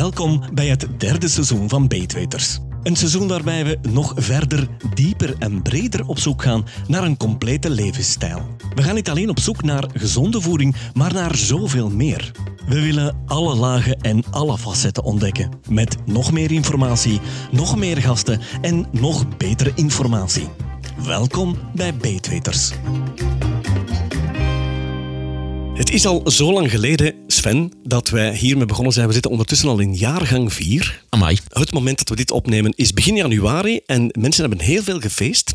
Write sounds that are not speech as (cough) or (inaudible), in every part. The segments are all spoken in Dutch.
Welkom bij het derde seizoen van Beetweters. Een seizoen waarbij we nog verder, dieper en breder op zoek gaan naar een complete levensstijl. We gaan niet alleen op zoek naar gezonde voeding, maar naar zoveel meer. We willen alle lagen en alle facetten ontdekken. Met nog meer informatie, nog meer gasten en nog betere informatie. Welkom bij Beetweters. Het is al zo lang geleden, Sven, dat wij hiermee begonnen zijn. We zitten ondertussen al in jaargang 4. Amai. Het moment dat we dit opnemen is begin januari en mensen hebben heel veel gefeest.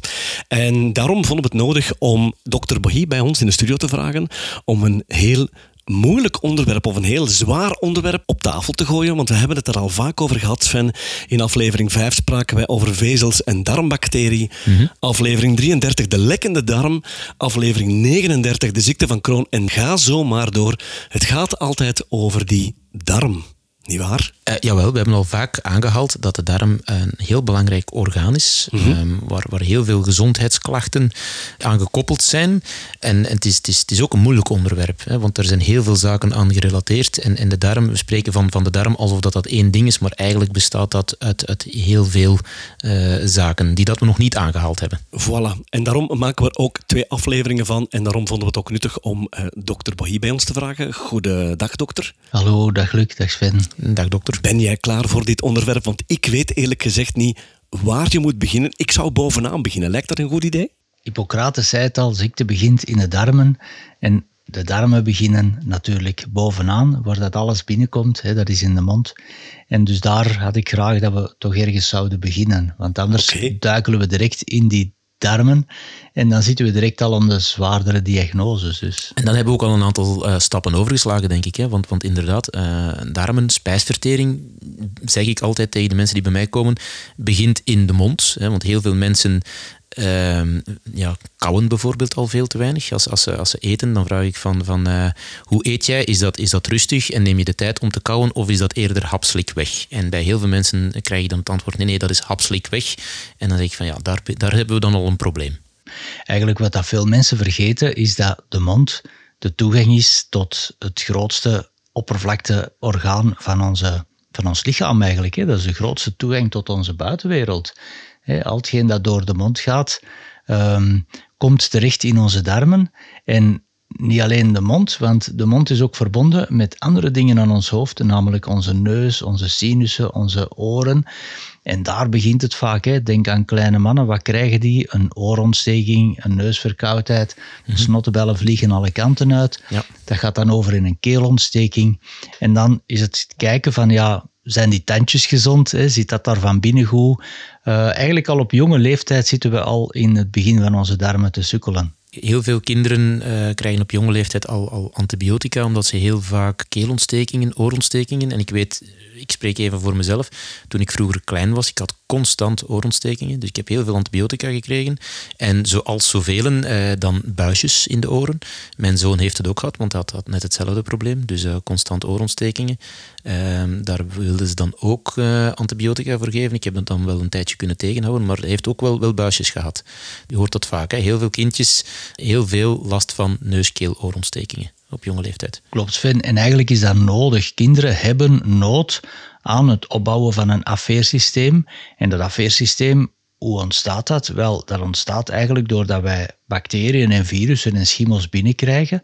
En daarom vonden we het nodig om dokter Bohy bij ons in de studio te vragen om een heel moeilijk onderwerp of een heel zwaar onderwerp op tafel te gooien. Want we hebben het er al vaak over gehad, Sven. In aflevering 5 spraken wij over vezels en darmbacterie. Aflevering 33, de lekkende darm. Aflevering 39, de ziekte van Crohn. En ga zo maar door. Het gaat altijd over die darm. Niet waar? Uh, jawel, we hebben al vaak aangehaald dat de darm een heel belangrijk orgaan is, um, waar, waar heel veel gezondheidsklachten aan gekoppeld zijn. En, en het, is, het, is, het is ook een moeilijk onderwerp, hè, want er zijn heel veel zaken aan gerelateerd. En, en de darm, we spreken van, van de darm alsof dat, dat één ding is, maar eigenlijk bestaat dat uit, uit heel veel uh, zaken die dat we nog niet aangehaald hebben. Voilà. En daarom maken we er ook twee afleveringen van. En daarom vonden we het ook nuttig om uh, dokter Bohy bij ons te vragen. Goedendag, dokter. Hallo, dag Luc, dag Sven. Dag, dokter. Ben jij klaar voor dit onderwerp? Want ik weet eerlijk gezegd niet waar je moet beginnen. Ik zou bovenaan beginnen. Lijkt dat een goed idee? Hippocrates zei het al, ziekte begint in de darmen. En de darmen beginnen natuurlijk bovenaan, waar dat alles binnenkomt. Hè, dat is in de mond. En dus daar had ik graag dat we toch ergens zouden beginnen. Want anders okay. duikelen we direct in die darmen. En dan zitten we direct al aan de zwaardere diagnoses. Dus. En dan hebben we ook al een aantal uh, stappen overgeslagen, denk ik. Hè? Want, want inderdaad, uh, darmen, spijsvertering, zeg ik altijd tegen de mensen die bij mij komen, begint in de mond. Hè? Want heel veel mensen uh, ja, kauwen bijvoorbeeld al veel te weinig. Als, als, ze, als ze eten, dan vraag ik van, van uh, hoe eet jij? Is dat, is dat rustig en neem je de tijd om te kauwen of is dat eerder hapslik weg? En bij heel veel mensen krijg je dan het antwoord, nee, nee, dat is hapslik weg. En dan zeg ik van, ja, daar, daar hebben we dan al een probleem. Eigenlijk wat dat veel mensen vergeten, is dat de mond de toegang is tot het grootste oppervlakteorgaan van, onze, van ons lichaam eigenlijk. Hè. Dat is de grootste toegang tot onze buitenwereld. Al hetgeen dat door de mond gaat, um, komt terecht in onze darmen. En niet alleen de mond, want de mond is ook verbonden met andere dingen aan ons hoofd, namelijk onze neus, onze sinussen, onze oren. En daar begint het vaak. Hè. Denk aan kleine mannen, wat krijgen die? Een oorontsteking, een neusverkoudheid, mm snottebellen vliegen alle kanten uit. Ja. Dat gaat dan over in een keelontsteking. En dan is het kijken van, ja, zijn die tandjes gezond? Hè? Zit dat daar van binnen goed? Uh, eigenlijk al op jonge leeftijd zitten we al in het begin van onze darmen te sukkelen. Heel veel kinderen uh, krijgen op jonge leeftijd al, al, antibiotica, omdat ze heel vaak keelontstekingen, oorontstekingen. En ik weet, ik spreek even voor mezelf, toen ik vroeger klein was, ik had constant oorontstekingen. Dus ik heb heel veel antibiotica gekregen. En zoals zoveel, uh, dan buisjes in de oren. Mijn zoon heeft het ook gehad, want hij had, had net hetzelfde probleem. Dus constant oorontstekingen. Ehm, daar wilden ze dan ook antibiotica voor geven. Ik heb het dan wel een tijdje kunnen tegenhouden, maar hij heeft ook wel, wel buisjes gehad. Je hoort dat vaak. Hè? Heel veel kindjes heel veel last van neuskeelorontstekingen op jonge leeftijd. Klopt, Sven. En eigenlijk is dat nodig. Kinderen hebben nood aan het opbouwen van een afweersysteem. En dat afweersysteem, hoe ontstaat dat? Wel, dat ontstaat eigenlijk doordat wij bacteriën en virussen en schimmels binnenkrijgen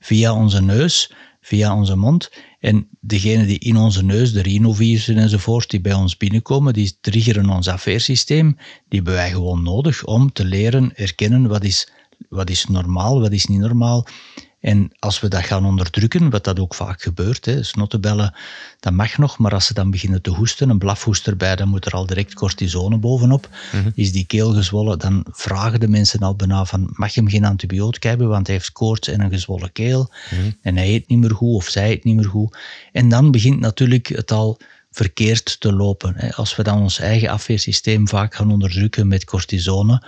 via onze neus, via onze mond. En degenen die in onze neus, de rhinovirussen enzovoort, die bij ons binnenkomen, die triggeren ons afweersysteem. Die hebben wij gewoon nodig om te leren herkennen wat is wat is normaal, wat is niet normaal. En als we dat gaan onderdrukken, wat dat ook vaak gebeurt, hè, snottebellen, dat mag nog, maar als ze dan beginnen te hoesten, een blafhoest erbij, dan moet er al direct cortisone bovenop. Mm -hmm. Is die keel gezwollen, dan vragen de mensen al bijna van, mag je hem geen antibiotica hebben, want hij heeft koorts en een gezwollen keel, mm -hmm. en hij eet niet meer goed, of zij eet niet meer goed. En dan begint natuurlijk het al verkeerd te lopen. Als we dan ons eigen afweersysteem vaak gaan onderdrukken met cortisone,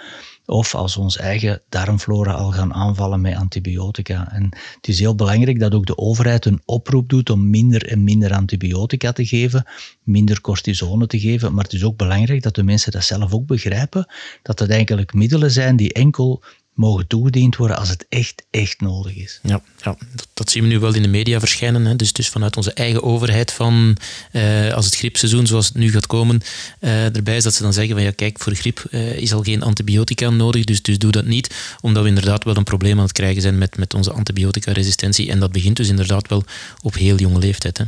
of als we ons eigen darmflora al gaan aanvallen met antibiotica. En het is heel belangrijk dat ook de overheid een oproep doet om minder en minder antibiotica te geven, minder cortisone te geven. Maar het is ook belangrijk dat de mensen dat zelf ook begrijpen, dat het eigenlijk middelen zijn die enkel mogen toegediend worden als het echt, echt nodig is. Ja, ja dat, dat zien we nu wel in de media verschijnen. Hè. Dus, dus vanuit onze eigen overheid van eh, als het griepseizoen zoals het nu gaat komen eh, erbij is dat ze dan zeggen van ja kijk, voor griep eh, is al geen antibiotica nodig, dus, dus doe dat niet. Omdat we inderdaad wel een probleem aan het krijgen zijn met, met onze antibiotica-resistentie. En dat begint dus inderdaad wel op heel jonge leeftijd. Hè.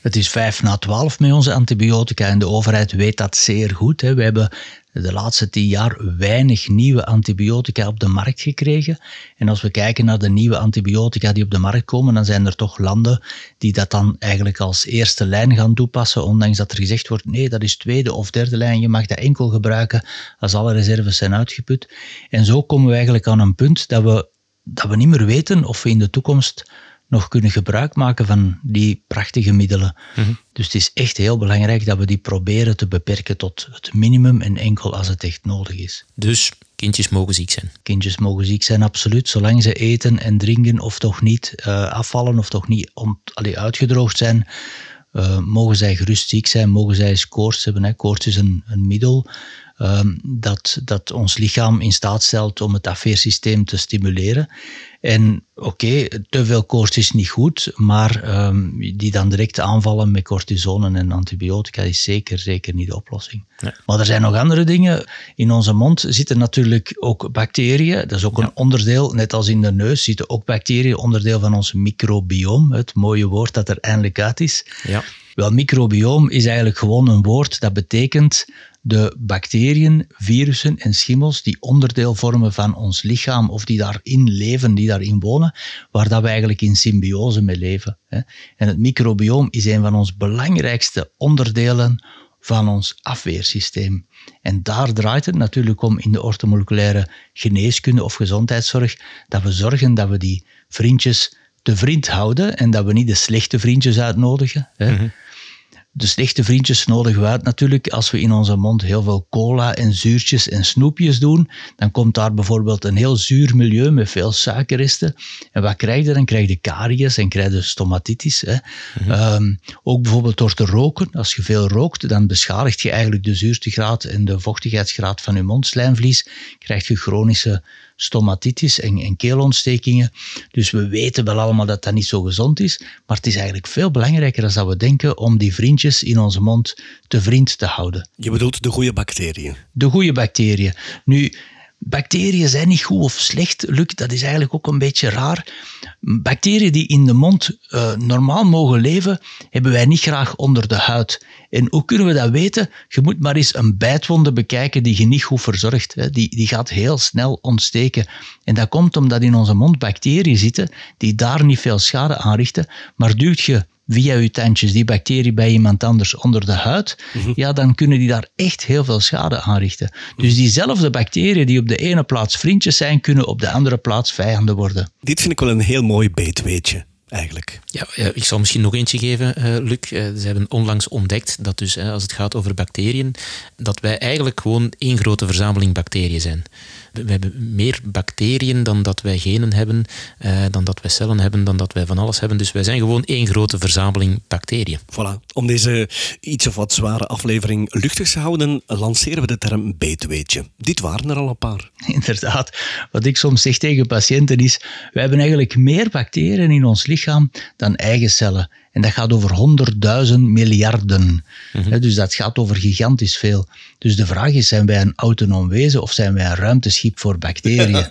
Het is vijf na twaalf met onze antibiotica en de overheid weet dat zeer goed. Hè. We hebben de laatste tien jaar weinig nieuwe antibiotica op de markt gekregen. En als we kijken naar de nieuwe antibiotica die op de markt komen, dan zijn er toch landen die dat dan eigenlijk als eerste lijn gaan toepassen, ondanks dat er gezegd wordt, nee, dat is tweede of derde lijn, je mag dat enkel gebruiken als alle reserves zijn uitgeput. En zo komen we eigenlijk aan een punt dat we, dat we niet meer weten of we in de toekomst nog kunnen gebruik maken van die prachtige middelen. Mhm. Dus het is echt heel belangrijk dat we die proberen te beperken tot het minimum en enkel als het echt nodig is. Dus kindjes mogen ziek zijn? Kindjes mogen ziek zijn, absoluut. Zolang ze eten en drinken of toch niet uh, afvallen of toch niet ont, allee, uitgedroogd zijn, uh, mogen zij gerust ziek zijn, mogen zij eens koorts hebben. Hè. Koorts is een, een middel Ehm, dat, dat ons lichaam in staat stelt om het afweersysteem te stimuleren. En oké, te veel koorts is niet goed, maar um, die dan direct aanvallen met cortisone en antibiotica is zeker, zeker niet de oplossing. Maar er zijn nog andere dingen. In onze mond zitten natuurlijk ook bacteriën. Dat is ook een onderdeel, net als in de neus zitten ook bacteriën, onderdeel van ons microbiome. Het mooie woord dat er eindelijk uit is. Ja. Wel, microbiome is eigenlijk gewoon een woord dat betekent de bacteriën, virussen en schimmels die onderdeel vormen van ons lichaam of die daarin leven, die daarin wonen, waar dat we eigenlijk in symbiose mee leven. En het microbioom is een van ons belangrijkste onderdelen van ons afweersysteem. En daar draait het natuurlijk om in de ortomoleculaire geneeskunde of gezondheidszorg, dat we zorgen dat we die vriendjes te vriend houden en dat we niet de slechte vriendjes uitnodigen. Mhm. De slechte vriendjes nodigen we uit natuurlijk. Als we in onze mond heel veel cola en zuurtjes en snoepjes doen, dan komt daar bijvoorbeeld een heel zuur milieu met veel suikerresten. En wat krijg je dan? Krijg je karies en krijg je stomatitis. Hè. Mhm. Ehm, ook bijvoorbeeld door te roken. Als je veel rookt, dan beschadigt je eigenlijk de zuurtegraad en de vochtigheidsgraad van je mondslijmvlies. Krijg je chronische stomatitis en, en keelontstekingen. Dus we weten wel allemaal dat dat niet zo gezond is, maar het is eigenlijk veel belangrijker dan dat we denken om die vriendjes in onze mond te vriend te houden. Je bedoelt de goede bacteriën? De goede bacteriën. Nu, Bacteriën zijn niet goed of slecht, Luc, dat is eigenlijk ook een beetje raar. Bacteriën die in de mond uh, normaal mogen leven, hebben wij niet graag onder de huid. En hoe kunnen we dat weten? Je moet maar eens een bijtwonde bekijken die je niet goed verzorgt. Hè. Die, die gaat heel snel ontsteken. En dat komt omdat in onze mond bacteriën zitten die daar niet veel schade aanrichten, maar duwt je via uw tandjes die bacterie bij iemand anders onder de huid, mhm. ja, dan kunnen die daar echt heel veel schade aanrichten. Dus diezelfde bacteriën die op de ene plaats vriendjes zijn, kunnen op de andere plaats vijanden worden. Dit vind ik wel een heel mooi beetweetje eigenlijk. Ja, ik zal misschien nog eentje geven, uh, Luc. Uh, ze hebben onlangs ontdekt dat dus, als het gaat over bacteriën, dat wij eigenlijk gewoon één grote verzameling bacteriën zijn. We hebben meer bacteriën dan dat wij genen hebben, uh, dan dat wij cellen hebben, dan dat wij van alles hebben. Dus wij zijn gewoon één grote verzameling bacteriën. Voilà. Om deze iets of wat zware aflevering luchtig te houden, lanceren we de term beetweetje. Dit waren er al een paar. (laughs) Inderdaad. Wat ik soms zeg tegen patiënten is, wij hebben eigenlijk meer bacteriën in ons lichaam dan eigen cellen. En dat gaat over honderdduizend miljarden. Mhm. Dus dat gaat over gigantisch veel. Dus de vraag is, zijn wij een autonoom wezen of zijn wij een ruimteschip voor bacteriën? (laughs)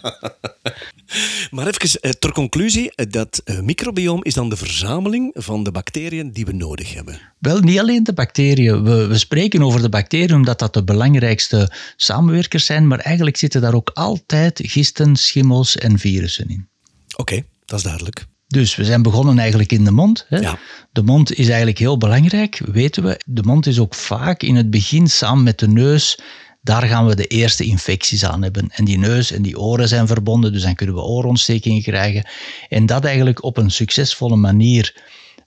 maar even eh, ter conclusie, eh, dat uh, microbiome is dan de verzameling van de bacteriën die we nodig hebben. Wel, niet alleen de bacteriën. We, we spreken over de bacteriën omdat dat de belangrijkste samenwerkers zijn, maar eigenlijk zitten daar ook altijd gisten, schimmels en virussen in. Oké, dat is duidelijk. Dus we zijn begonnen eigenlijk in de mond. Hè. Ja. De mond is eigenlijk heel belangrijk, weten we. De mond is ook vaak in het begin samen met de neus. Daar gaan we de eerste infecties aan hebben. En die neus en die oren zijn verbonden, dus dan kunnen we oorontstekingen krijgen. En dat eigenlijk op een succesvolle manier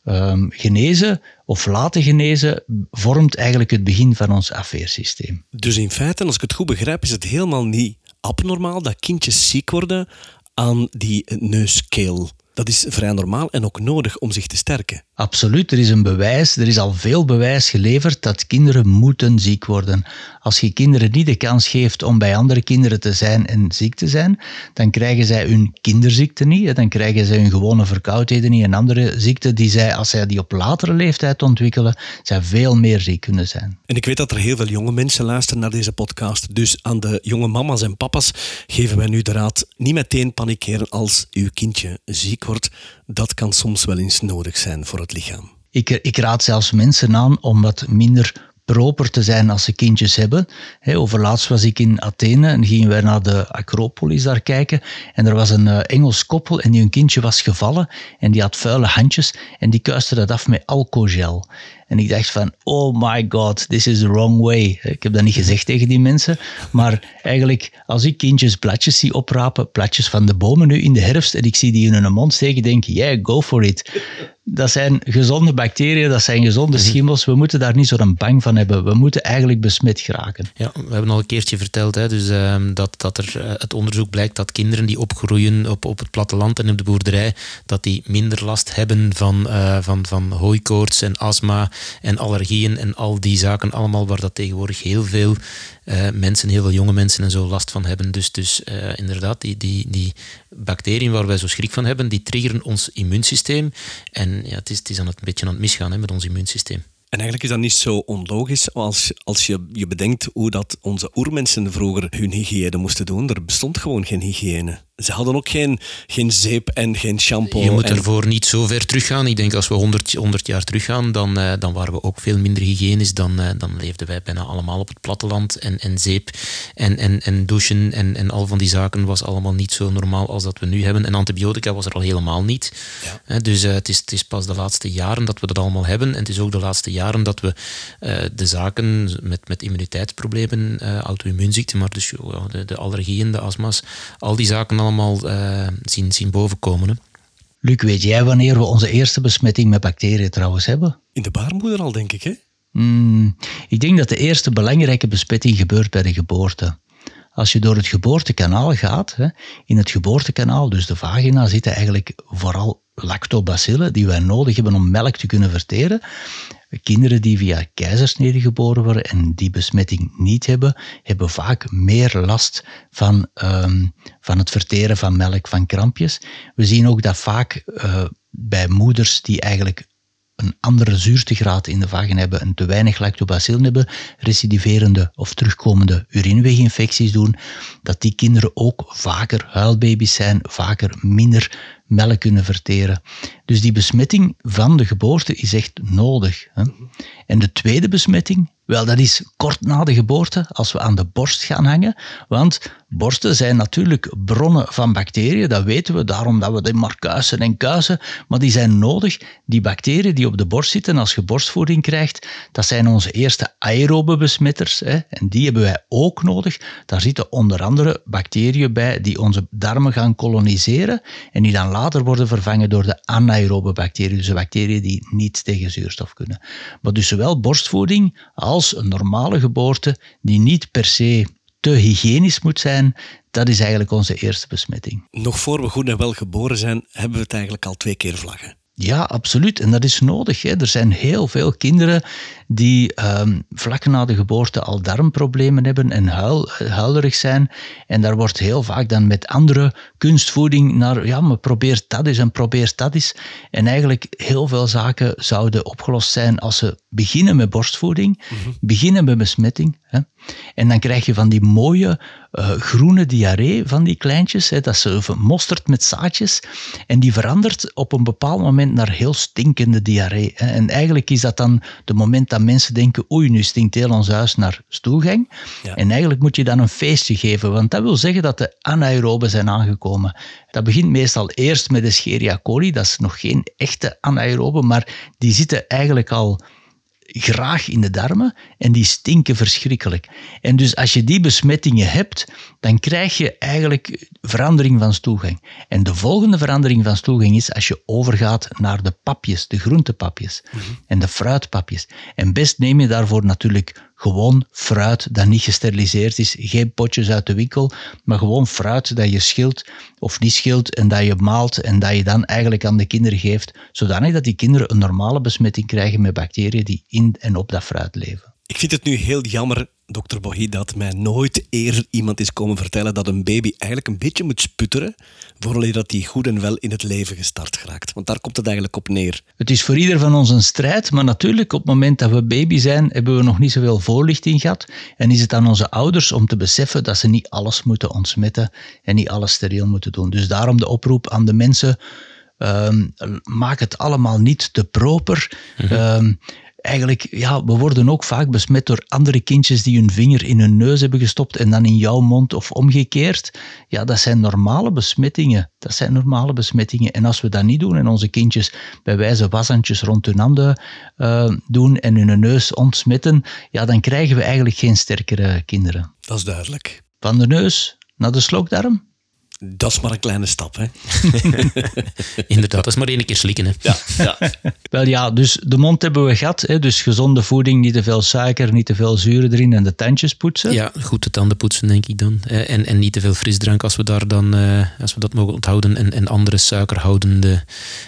um, genezen of laten genezen, vormt eigenlijk het begin van ons afweersysteem. Dus in feite, als ik het goed begrijp, is het helemaal niet abnormaal dat kindjes ziek worden aan die neuskeel Dat is vrij normaal en ook nodig om zich te sterken. Absoluut, er is een bewijs, er is al veel bewijs geleverd dat kinderen moeten ziek worden. Als je kinderen niet de kans geeft om bij andere kinderen te zijn en ziek te zijn, dan krijgen zij hun kinderziekte niet, dan krijgen zij hun gewone verkoudheden niet en andere ziekten die zij, als zij die op latere leeftijd ontwikkelen, zij veel meer ziek kunnen zijn. En ik weet dat er heel veel jonge mensen luisteren naar deze podcast, dus aan de jonge mama's en papa's geven wij nu de raad niet meteen panikeren als uw kindje ziek wordt. Dat kan soms wel eens nodig zijn voor het lichaam. Ik, ik raad zelfs mensen aan om wat minder proper te zijn als ze kindjes hebben. He, overlaatst was ik in Athene en gingen wij naar de Acropolis daar kijken. En er was een uh, Engels koppel en die hun kindje was gevallen en die had vuile handjes en die kuiste dat af met alcoholgel. En ik dacht van, oh my god, this is the wrong way. Ik heb dat niet gezegd tegen die mensen, maar eigenlijk als ik kindjes bladjes zie oprapen, bladjes van de bomen nu in de herfst, en ik zie die in hun mond steken, denk ik, yeah, go for it. Dat zijn gezonde bacteriën, dat zijn gezonde mhm. schimmels. We moeten daar niet zo'n bang van hebben. We moeten eigenlijk besmet geraken. Ja, we hebben al een keertje verteld hè, dus, uh, dat, dat er uh, het onderzoek blijkt dat kinderen die opgroeien op, op het platteland en op de boerderij, dat die minder last hebben van, uh, van, van hooikoorts en astma en allergieën en al die zaken allemaal waar dat tegenwoordig heel veel uh, mensen, heel veel jonge mensen en zo last van hebben. Dus, dus inderdaad, die, die, die bacteriën waar wij zo schrik van hebben, die triggeren ons immuunsysteem. En ja, het, is, het is aan het, een beetje aan het misgaan hè, met ons immuunsysteem. En eigenlijk is dat niet zo onlogisch als, als je, je bedenkt hoe dat onze oermensen vroeger hun hygiëne moesten doen. Er bestond gewoon geen hygiëne. Ze hadden ook geen, geen zeep en geen shampoo. Je moet ervoor niet zo ver teruggaan. Ik denk als we 100, 100 jaar teruggaan, dan, uh, dan waren we ook veel minder hygiënisch. Dan, uh, dan leefden wij bijna allemaal op het platteland. En, en zeep en, en, en douchen en, en al van die zaken was allemaal niet zo normaal als dat we nu hebben. En antibiotica was er al helemaal niet. Ja. dus uh, het, is, het is pas de laatste jaren dat we dat allemaal hebben. En het is ook de laatste jaren dat we de zaken met, met immuniteitsproblemen, auto-immuunziekten, maar dus de, de allergieën, de astma's, al die zaken allemaal allemaal uh, zien, zien bovenkomen. Hè. Luc, weet jij wanneer we onze eerste besmetting met bacteriën trouwens hebben? In de baarmoeder al, denk ik, hè? Mm, ik denk dat de eerste belangrijke besmetting gebeurt bij de geboorte. Als je door het geboortekanaal gaat, hè, in het geboortekanaal, dus de vagina, zitten eigenlijk vooral lactobacillen die wij nodig hebben om melk te kunnen verteren. Kinderen die via keizersnede geboren worden en die besmetting niet hebben, hebben vaak meer last van, um, van het verteren van melk, van krampjes. We zien ook dat vaak uh, bij moeders die eigenlijk een andere zuurtegraad in de vagina hebben en te weinig lactobacillen hebben, recidiverende of terugkomende urineweginfecties doen, dat die kinderen ook vaker huilbaby's zijn, vaker minder melk kunnen verteren. Dus die besmetting van de geboorte is echt nodig. Hè? En de tweede besmetting, wel, dat is kort na de geboorte, als we aan de borst gaan hangen. Want borsten zijn natuurlijk bronnen van bacteriën, dat weten we, daarom dat we die maar kuisen en kuisen. Maar die zijn nodig. Die bacteriën die op de borst zitten als je borstvoeding krijgt, dat zijn onze eerste aerobe besmetters. Hè? En die hebben wij ook nodig. Daar zitten onder andere bacteriën bij die onze darmen gaan koloniseren en die dan later worden vervangen door de anaerobe bacteriën, dus de bacteriën die niet tegen zuurstof kunnen. Maar dus zowel borstvoeding als een normale geboorte, die niet per se te hygiënisch moet zijn, dat is eigenlijk onze eerste besmetting. Nog voor we goed en wel geboren zijn, hebben we het eigenlijk al twee keer vlaggen. Ja, absoluut. En dat is nodig. Hè. Er zijn heel veel kinderen die um, vlak na de geboorte al darmproblemen hebben en huil, huilerig zijn. En daar wordt heel vaak dan met andere kunstvoeding naar, ja, maar probeer dat eens en probeer dat eens. En eigenlijk heel veel zaken zouden opgelost zijn als ze beginnen met borstvoeding, mhm. beginnen met besmetting. Hè. En dan krijg je van die mooie uh, groene diarree van die kleintjes. Hè, dat ze mosterd met zaadjes. En die verandert op een bepaald moment naar heel stinkende diarree. Hè. En eigenlijk is dat dan het moment dat mensen denken, oei, nu stinkt heel ons huis naar stoelgang. Ja. En eigenlijk moet je dan een feestje geven, want dat wil zeggen dat de anaeroben zijn aangekomen. Dat begint meestal eerst met de Escherichia coli, dat is nog geen echte anaeroben, maar die zitten eigenlijk al graag in de darmen en die stinken verschrikkelijk. En dus als je die besmettingen hebt, dan krijg je eigenlijk verandering van stoelgang. En de volgende verandering van stoelgang is als je overgaat naar de papjes, de groentepapjes mm -hmm. en de fruitpapjes. En best neem je daarvoor natuurlijk gewoon fruit dat niet gesteriliseerd is. Geen potjes uit de winkel, maar gewoon fruit dat je schilt of niet schilt en dat je maalt en dat je dan eigenlijk aan de kinderen geeft, zodanig dat die kinderen een normale besmetting krijgen met bacteriën die in en op dat fruit leven. Ik vind het nu heel jammer dokter Bohy, dat mij nooit eerder iemand is komen vertellen dat een baby eigenlijk een beetje moet sputteren voordat dat hij goed en wel in het leven gestart geraakt. Want daar komt het eigenlijk op neer. Het is voor ieder van ons een strijd, maar natuurlijk op het moment dat we baby zijn, hebben we nog niet zoveel voorlichting gehad. En is het aan onze ouders om te beseffen dat ze niet alles moeten ontsmetten en niet alles steriel moeten doen. Dus daarom de oproep aan de mensen, ehm, maak het allemaal niet te proper. Mm eigenlijk, ja, we worden ook vaak besmet door andere kindjes die hun vinger in hun neus hebben gestopt en dan in jouw mond of omgekeerd. Ja, dat zijn normale besmettingen. Dat zijn normale besmettingen. En als we dat niet doen en onze kindjes bij wijze washandjes rond hun handen uh, doen en hun neus ontsmetten, ja, dan krijgen we eigenlijk geen sterkere kinderen. Dat is duidelijk. Van de neus naar de slokdarm, dat is maar een kleine stap, hè? (laughs) Inderdaad, dat is maar één keer slikken, hè? Ja, ja. (laughs) Wel ja, dus de mond hebben we gehad. Hè? Dus gezonde voeding, niet te veel suiker, niet te veel zuren erin en de tandjes poetsen. Ja, goed de tanden poetsen, denk ik dan. En, en niet te veel frisdrank als we, daar dan, uh, als we dat mogen onthouden. En, en andere suikerhoudende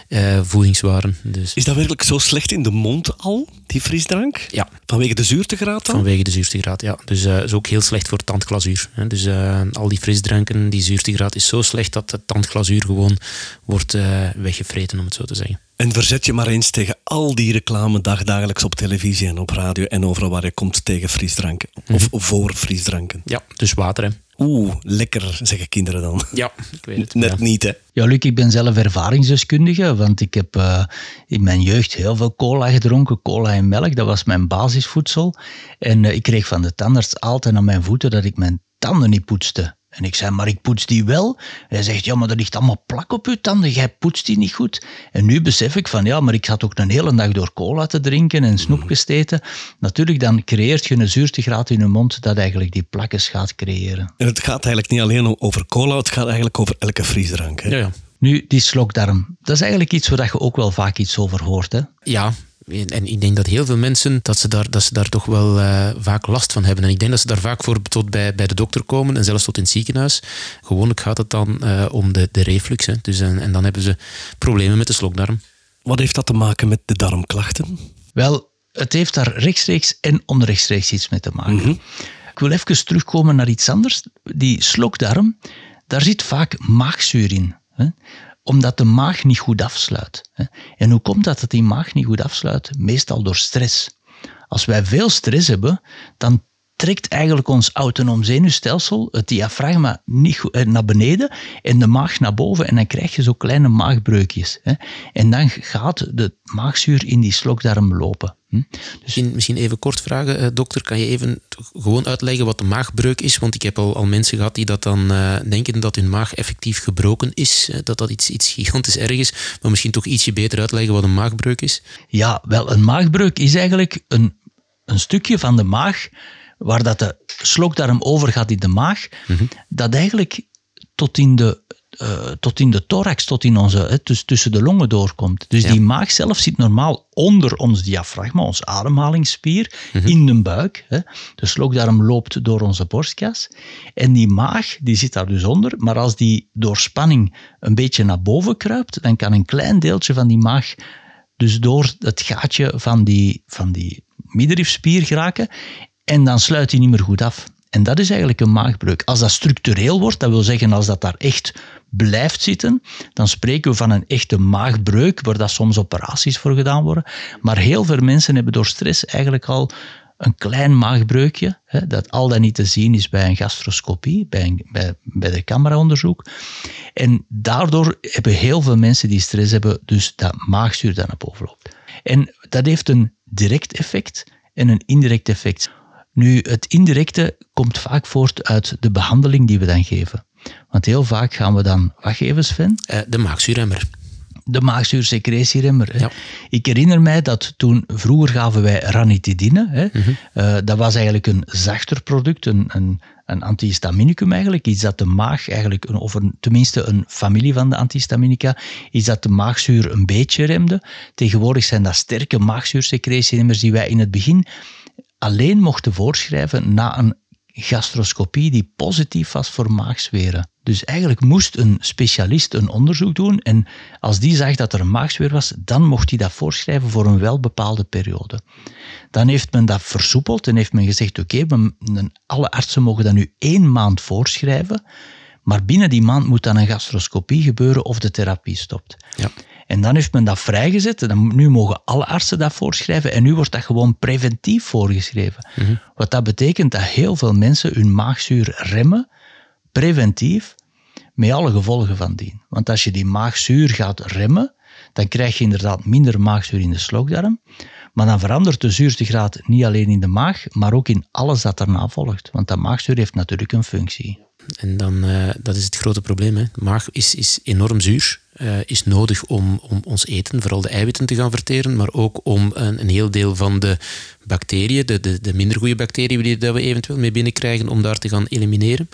uh, voedingswaren. Dus. Is dat werkelijk zo slecht in de mond al, die frisdrank? Ja. Vanwege de zuurtegraad dan? Vanwege de zuurtegraad, ja. Dus uh, is ook heel slecht voor tandglazuur. Hè? Dus al die frisdranken, die zuurtegraad is zo slecht dat het tandglazuur gewoon wordt uh, weggevreten, om het zo te zeggen. En verzet je maar eens tegen al die reclame dagdagelijks op televisie en op radio en overal waar je komt tegen frisdranken. Of mhm. voor frisdranken. Ja, dus water hè. Oeh, lekker, zeggen kinderen dan. Ja, ik weet het. Net niet, hè? Ja, Luc, ik ben zelf ervaringsdeskundige, want ik heb uh, in mijn jeugd heel veel cola gedronken, cola en melk, dat was mijn basisvoedsel. En uh, ik kreeg van de tandarts altijd aan mijn voeten dat ik mijn tanden niet poetste. En ik zei, maar ik poets die wel. hij zegt, ja, maar er ligt allemaal plak op je tanden, jij poetst die niet goed. En nu besef ik van, ja, maar ik zat ook een hele dag door cola te drinken en snoepjes te eten. Natuurlijk, dan creëert je een zuurtegraad in je mond dat eigenlijk die plakjes gaat creëren. En het gaat eigenlijk niet alleen over cola, het gaat eigenlijk over elke frisdrank. Hè? Ja, ja. Nu, die slokdarm, dat is eigenlijk iets waar je ook wel vaak iets over hoort, hè? Ja, en ik denk dat heel veel mensen dat ze daar, dat ze daar toch wel uh, vaak last van hebben. En ik denk dat ze daar vaak voor tot bij, bij de dokter komen en zelfs tot in het ziekenhuis. Gewoonlijk gaat het dan uh, om de, de reflux. Hè. Dus, en, en dan hebben ze problemen met de slokdarm. Wat heeft dat te maken met de darmklachten? Wel, het heeft daar rechtstreeks en onrechtstreeks iets mee te maken. Mm -hmm. Ik wil even terugkomen naar iets anders. Die slokdarm, daar zit vaak maagzuur in. Hè omdat de maag niet goed afsluit. En hoe komt dat dat die maag niet goed afsluit? Meestal door stress. Als wij veel stress hebben, dan trekt eigenlijk ons autonoom zenuwstelsel het diafragma niet goed, eh, naar beneden en de maag naar boven en dan krijg je zo kleine maagbreukjes. En dan gaat de maagzuur in die slokdarm lopen. Hm? Dus misschien, even kort vragen, eh, dokter. Kan je even gewoon uitleggen wat de maagbreuk is? Want ik heb al, al mensen gehad die dat dan uh, denken dat hun maag effectief gebroken is. Dat dat iets, iets gigantisch erg is. Maar misschien toch ietsje beter uitleggen wat een maagbreuk is? Ja, wel, een maagbreuk is eigenlijk een, een stukje van de maag waar dat de slokdarm overgaat in de maag, mhm. dat eigenlijk tot in de uh, tot in de thorax, tot in onze, hè, dus tussen de longen doorkomt. Dus die maag zelf zit normaal onder ons diafragma, ons ademhalingsspier, mhm. in de buik. Hè. De slokdarm loopt door onze borstkas. En die maag, die zit daar dus onder. Maar als die door spanning een beetje naar boven kruipt, dan kan een klein deeltje van die maag dus door het gaatje van die, van die middenrifspier geraken. En dan sluit hij niet meer goed af. En dat is eigenlijk een maagbreuk. Als dat structureel wordt, dat wil zeggen als dat daar echt blijft zitten, dan spreken we van een echte maagbreuk, waar dat soms operaties voor gedaan worden. Maar heel veel mensen hebben door stress eigenlijk al een klein maagbreukje, hè, dat al dan niet te zien is bij een gastroscopie, bij, een, bij, bij de cameraonderzoek. En daardoor hebben heel veel mensen die stress hebben, dus dat maagzuur dan naar boven loopt. En dat heeft een direct effect en een indirect effect. Nu, het indirecte komt vaak voort uit de behandeling die we dan geven. Want heel vaak gaan we dan, wat geven Sven? Uh, de maagzuurremmer. De maagzuursecretieremmer. Ja. Ik herinner mij dat toen, vroeger gaven wij ranitidine. Hè. Mm -hmm. uh, dat was eigenlijk een zachter product, een, een, een antihistaminicum eigenlijk. Iets dat de maag eigenlijk, of een, tenminste een familie van de antihistaminica, iets dat de maagzuur een beetje remde. Tegenwoordig zijn dat sterke maagzuursecretieremmers die wij in het begin alleen mochten voorschrijven na een gastroscopie die positief was voor maagzweren. Dus eigenlijk moest een specialist een onderzoek doen en als die zag dat er een maagzweer was, dan mocht hij dat voorschrijven voor een welbepaalde periode. Dan heeft men dat versoepeld en heeft men gezegd, oké, alle artsen mogen dat nu één maand voorschrijven, maar binnen die maand moet dan een gastroscopie gebeuren of de therapie stopt. Ja. En dan heeft men dat vrijgezet. Dan, nu mogen alle artsen dat voorschrijven. En nu wordt dat gewoon preventief voorgeschreven. Mhm. Wat dat betekent dat heel veel mensen hun maagzuur remmen, preventief, met alle gevolgen van dien. Want als je die maagzuur gaat remmen, dan krijg je inderdaad minder maagzuur in de slokdarm. Maar dan verandert de zuurtegraad niet alleen in de maag, maar ook in alles dat daarna volgt. Want dat maagzuur heeft natuurlijk een functie. En dan, uh, dat is het grote probleem. Hè. De maag is, is enorm zuur. Uh, is nodig om, om ons eten, vooral de eiwitten, te gaan verteren, maar ook om een, een heel deel van de bacteriën, de, de, de minder goede bacteriën die we eventueel mee binnenkrijgen, om daar te gaan elimineren.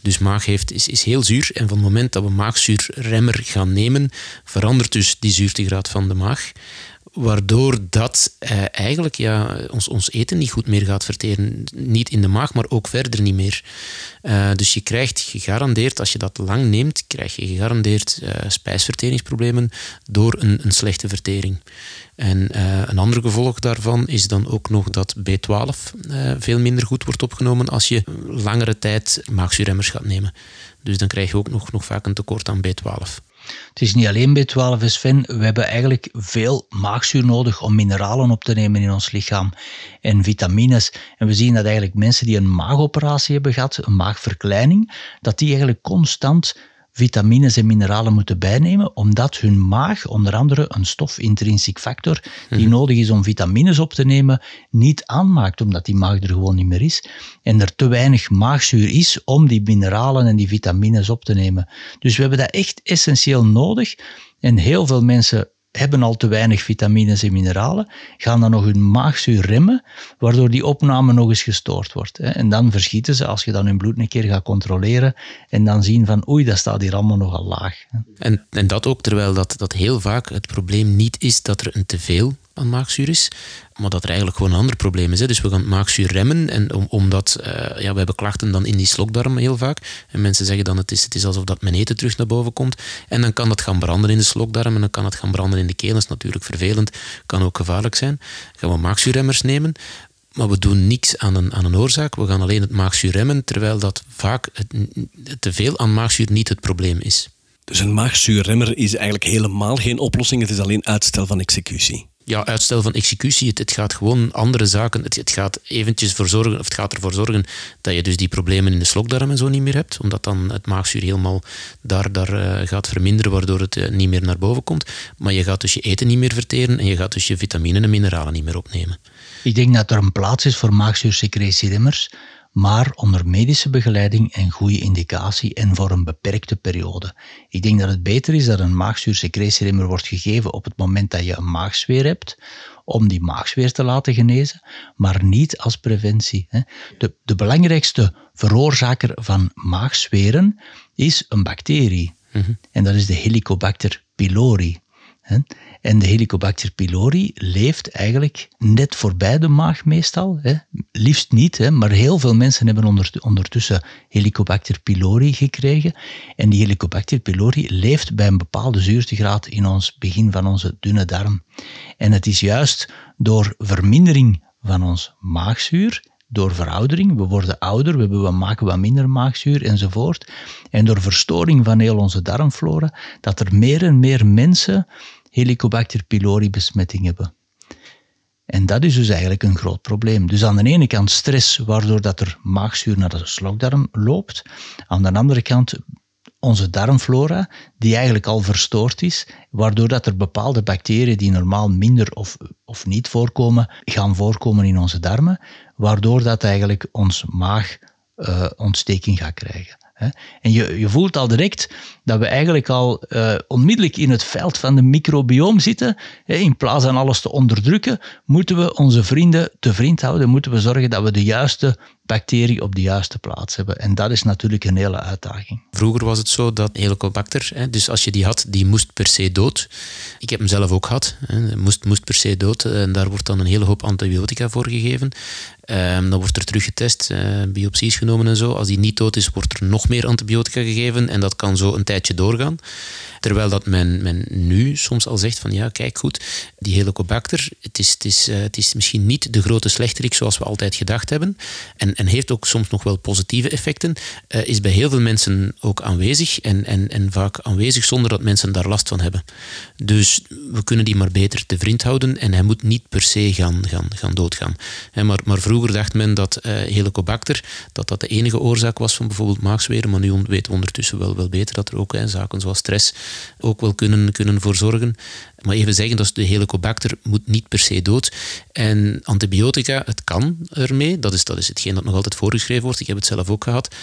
Dus maag heeft, is, is heel zuur en van het moment dat we maagzuurremmer gaan nemen, verandert dus die zuurtegraad van de maag waardoor dat eh, eigenlijk ja, ons, ons eten niet goed meer gaat verteren. Niet in de maag, maar ook verder niet meer. Uh, dus je krijgt gegarandeerd, als je dat lang neemt, krijg je gegarandeerd uh, spijsverteringsproblemen door een, een slechte vertering. En een ander gevolg daarvan is dan ook nog dat B12 veel minder goed wordt opgenomen als je langere tijd maagzuurremmers gaat nemen. Dus dan krijg je ook nog, nog vaak een tekort aan B12. Het is niet alleen B12, Sven. We hebben eigenlijk veel maagzuur nodig om mineralen op te nemen in ons lichaam en vitamines. En we zien dat eigenlijk mensen die een maagoperatie hebben gehad, een maagverkleining, dat die eigenlijk constant vitamines en mineralen moeten bijnemen, omdat hun maag, onder andere een stof, intrinsiek factor, die mhm. nodig is om vitamines op te nemen, niet aanmaakt, omdat die maag er gewoon niet meer is. En er te weinig maagzuur is om die mineralen en die vitamines op te nemen. Dus we hebben dat echt essentieel nodig. En heel veel mensen hebben al te weinig vitamines en mineralen, gaan dan nog hun maagzuur remmen, waardoor die opname nog eens gestoord wordt. En dan verschieten ze als je dan hun bloed een keer gaat controleren en dan zien van oei, dat staat hier allemaal nogal laag. En, en dat ook terwijl dat, dat heel vaak het probleem niet is dat er een teveel aan maagzuur is, maar dat er eigenlijk gewoon een ander probleem is. Hè. Dus we gaan maagzuur remmen, en om, omdat uh, ja, we hebben klachten dan in die slokdarm heel vaak. En mensen zeggen dan het is, het is alsof dat mijn eten terug naar boven komt. En dan kan dat gaan branden in de slokdarm en dan kan het gaan branden in de keel. Dat is natuurlijk vervelend, kan ook gevaarlijk zijn. Gaan we maagzuurremmers nemen. Maar we doen niks aan een, aan een oorzaak. We gaan alleen het maagzuur remmen, terwijl dat vaak het, te veel aan maagzuur niet het probleem is. Dus een maagzuurremmer is eigenlijk helemaal geen oplossing. Het is alleen uitstel van executie ja, uitstel van executie. Het, het, gaat gewoon andere zaken. Het, het, gaat eventjes voor zorgen, of het gaat ervoor zorgen dat je dus die problemen in de slokdarm en zo niet meer hebt. Omdat dan het maagzuur helemaal daar, daar uh, gaat verminderen, waardoor het uh, niet meer naar boven komt. Maar je gaat dus je eten niet meer verteren en je gaat dus je vitaminen en mineralen niet meer opnemen. Ik denk dat er een plaats is voor maagzuursecretiedemmers maar onder medische begeleiding en goede indicatie en voor een beperkte periode. Ik denk dat het beter is dat een maagzuursecretieremmer wordt gegeven op het moment dat je een maagzweer hebt, om die maagzweer te laten genezen, maar niet als preventie. De, de belangrijkste veroorzaker van maagzweren is een bacterie. Mhm. En dat is de Helicobacter pylori. En de Helicobacter pylori leeft eigenlijk net voorbij de maag meestal. Liefst niet, maar heel veel mensen hebben ondertussen Helicobacter pylori gekregen. En die Helicobacter pylori leeft bij een bepaalde zuurtegraad in ons begin van onze dunne darm. En het is juist door vermindering van ons maagzuur door veroudering, we worden ouder, we maken wat minder maagzuur enzovoort. En door verstoring van heel onze darmflora, dat er meer en meer mensen Helicobacter pylori besmetting hebben. En dat is dus eigenlijk een groot probleem. Dus aan de ene kant stress, waardoor dat er maagzuur naar de slokdarm loopt. Aan de andere kant onze darmflora, die eigenlijk al verstoord is, waardoor dat er bepaalde bacteriën die normaal minder of, of niet voorkomen, gaan voorkomen in onze darmen, waardoor dat eigenlijk ons maag uh, ontsteking gaat krijgen. En je, je voelt al direct dat we eigenlijk al uh, onmiddellijk in het veld van de microbioom zitten. In plaats van alles te onderdrukken, moeten we onze vrienden te vriend houden. Moeten we zorgen dat we de juiste bacterie op de juiste plaats hebben. En dat is natuurlijk een hele uitdaging. Vroeger was het zo dat Helicobacter, dus als je die had, die moest per se dood. Ik heb hem zelf ook gehad, moest, moest per se dood. En daar wordt dan een hele hoop antibiotica voor gegeven. Um, dan wordt er teruggetest, uh, biopsies genomen en zo. Als die niet dood is, wordt er nog meer antibiotica gegeven en dat kan zo een tijdje doorgaan. Terwijl dat men, men nu soms al zegt van ja, kijk goed, die helicobacter, het is, het is, uh, het is misschien niet de grote slechterik zoals we altijd gedacht hebben en, en heeft ook soms nog wel positieve effecten, uh, is bij heel veel mensen ook aanwezig en, en, en vaak aanwezig zonder dat mensen daar last van hebben. Dus we kunnen die maar beter te vriend houden en hij moet niet per se gaan, gaan, gaan doodgaan. maar, maar Vroeger dacht men dat uh, Helicobacter dat dat de enige oorzaak was van bijvoorbeeld maagzweren, maar nu weten we ondertussen wel, wel beter dat er ook zaken zoals stress ook wel kunnen, kunnen voor zorgen. Maar even zeggen, dat de Helicobacter moet niet per se dood. En antibiotica, het kan ermee. Dat is, dat is hetgeen dat nog altijd voorgeschreven wordt. Ik heb het zelf ook gehad.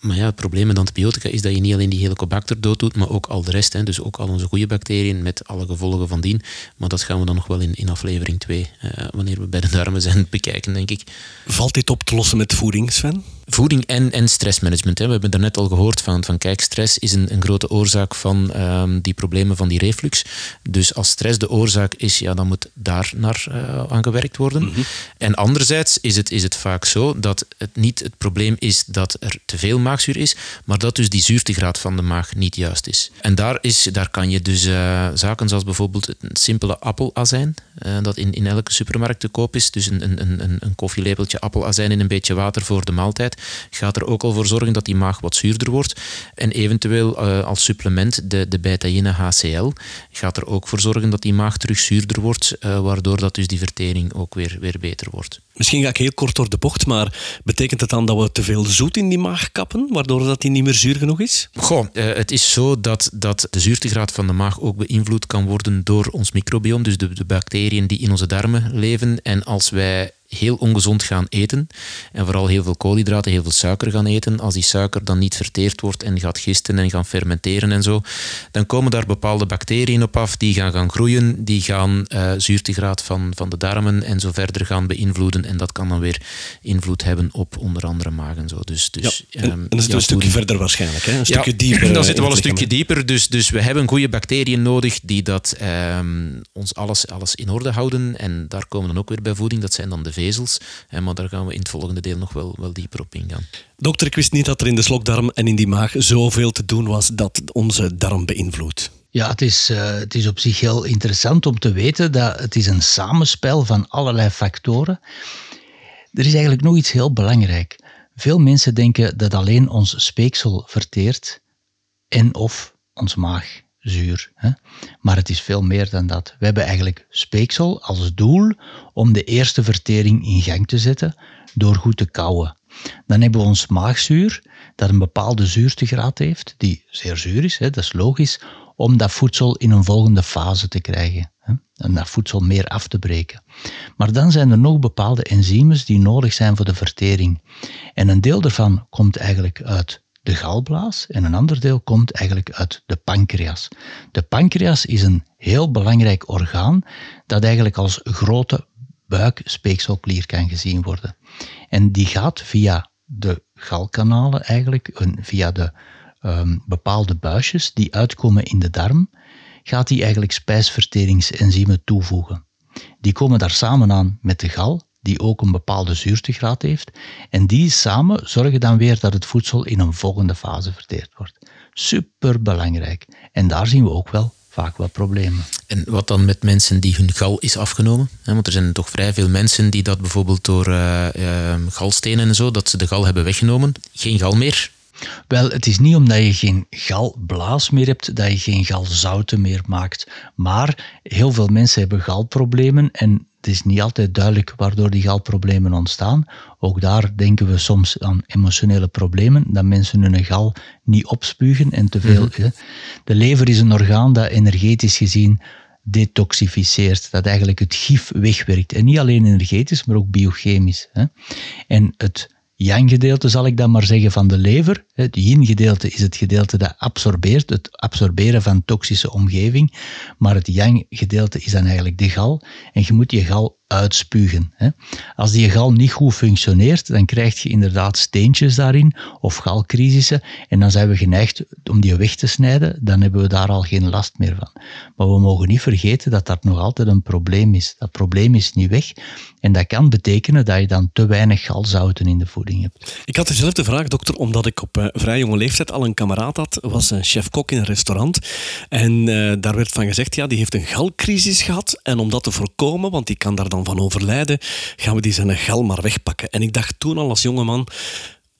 Maar ja, het probleem met antibiotica is dat je niet alleen die helicobacter dood doet, maar ook al de rest. Hè. Dus ook al onze goede bacteriën met alle gevolgen van dien. Maar dat gaan we dan nog wel in, in aflevering 2, uh, eh, wanneer we bij de darmen zijn, bekijken, denk ik. Valt dit op te lossen met voeding, Sven? Voeding en, en stressmanagement. Hè. We hebben daarnet al gehoord van, van kijk, stress is een, een grote oorzaak van um, die problemen van die reflux. Dus als stress de oorzaak is, ja, dan moet daar naar uh, aan gewerkt worden. Mm -hmm. En anderzijds is het, is het vaak zo dat het niet het probleem is dat er te veel maagzuur is, maar dat dus die zuurtegraad van de maag niet juist is. En daar, is, daar kan je dus uh, zaken zoals bijvoorbeeld een simpele appelazijn, uh, dat in, in elke supermarkt te koop is, dus een, een, een, een koffielepeltje appelazijn in een beetje water voor de maaltijd, gaat er ook al voor zorgen dat die maag wat zuurder wordt. En eventueel uh, als supplement de, de betaïne HCl gaat er ook voor zorgen dat die maag terug zuurder wordt, uh, waardoor dat dus die vertering ook weer, weer beter wordt. Misschien ga ik heel kort door de bocht, maar betekent het dan dat we te veel zoet in die maag kappen, waardoor dat die niet meer zuur genoeg is? Goh, uh, het is zo dat, dat de zuurtegraad van de maag ook beïnvloed kan worden door ons microbiome, dus de, de bacteriën die in onze darmen leven. En als wij heel ongezond gaan eten en vooral heel veel koolhydraten, heel veel suiker gaan eten, als die suiker dan niet verteerd wordt en gaat gisten en gaan fermenteren en zo, dan komen daar bepaalde bacteriën op af die gaan gaan groeien, die gaan uh, zuurtegraad van, van de darmen en zo verder gaan beïnvloeden en dat kan dan weer invloed hebben op onder andere maag en zo. Dus, dus, ja, en, um, en dat is ja, een stukje verder waarschijnlijk, hè? een stukje ja, dieper. Dan zitten we wel een stukje dieper, dus, dus we hebben goede bacteriën nodig die dat um, ons alles, alles in orde houden en daar komen dan ook weer bij voeding, dat zijn dan de vezels. Maar daar gaan we in het volgende deel nog wel, wel dieper op ingaan. Dokter, ik wist niet dat er in de slokdarm en in die maag zoveel te doen was dat onze darm beïnvloedt. Ja, het is, uh, het is op zich heel interessant om te weten dat het is een samenspel van allerlei factoren. Er is eigenlijk nog iets heel belangrijk. Veel mensen denken dat alleen ons speeksel verteert en of ons maag zuur. Hè? Maar het is veel meer dan dat. We hebben eigenlijk speeksel als doel om de eerste vertering in gang te zetten door goed te kouwen. Dan hebben we ons maagzuur, dat een bepaalde zuurtegraad heeft, die zeer zuur is, hè, dat is logisch, om dat voedsel in een volgende fase te krijgen. En dat voedsel meer af te breken. Maar dan zijn er nog bepaalde enzymen die nodig zijn voor de vertering. En een deel daarvan komt eigenlijk uit de galblaas en een ander deel komt eigenlijk uit de pancreas. De pancreas is een heel belangrijk orgaan dat eigenlijk als grote buikspeekselklier kan gezien worden. En die gaat via de galkanalen eigenlijk, via de um, bepaalde buisjes die uitkomen in de darm, gaat die eigenlijk spijsverteringsenzymen toevoegen. Die komen daar samen aan met de gal die ook een bepaalde zuurtegraad heeft. En die samen zorgen dan weer dat het voedsel in een volgende fase verteerd wordt. Super belangrijk. En daar zien we ook wel vaak wat problemen. En wat dan met mensen die hun gal is afgenomen? Want er zijn toch vrij veel mensen die dat bijvoorbeeld door uh, uh, galstenen en zo, dat ze de gal hebben weggenomen. Geen gal meer. Wel, het is niet omdat je geen galblaas meer hebt dat je geen galzouten meer maakt. Maar heel veel mensen hebben galproblemen en het is niet altijd duidelijk waardoor die galproblemen ontstaan. Ook daar denken we soms aan emotionele problemen, dat mensen hun gal niet opspugen en te veel. Mm De lever is een orgaan dat energetisch gezien detoxificeert, dat eigenlijk het gif wegwerkt. En niet alleen energetisch, maar ook biochemisch. Hè. En het yang-gedeelte, zal ik dan maar zeggen, van de lever. Het yin-gedeelte is het gedeelte dat absorbeert, het absorberen van toxische omgeving. Maar het yang-gedeelte is dan eigenlijk de gal. En je moet je gal uitspugen. Hè. Als die gal niet goed functioneert, dan krijg je inderdaad steentjes daarin of galcrisissen en dan zijn we geneigd om die weg te snijden, dan hebben we daar al geen last meer van. Maar we mogen niet vergeten dat dat nog altijd een probleem is. Dat probleem is niet weg en dat kan betekenen dat je dan te weinig galzouten in de voeding hebt. Ik had dezelfde vraag, dokter, omdat ik op uh, vrij jonge leeftijd al een kameraad had, was een chef-kok in een restaurant en uh, daar werd van gezegd, ja, die heeft een galcrisis gehad en om dat te voorkomen, want die kan daar dan van overlijden, gaan we die zijn gal maar wegpakken. En ik dacht toen al als jongeman,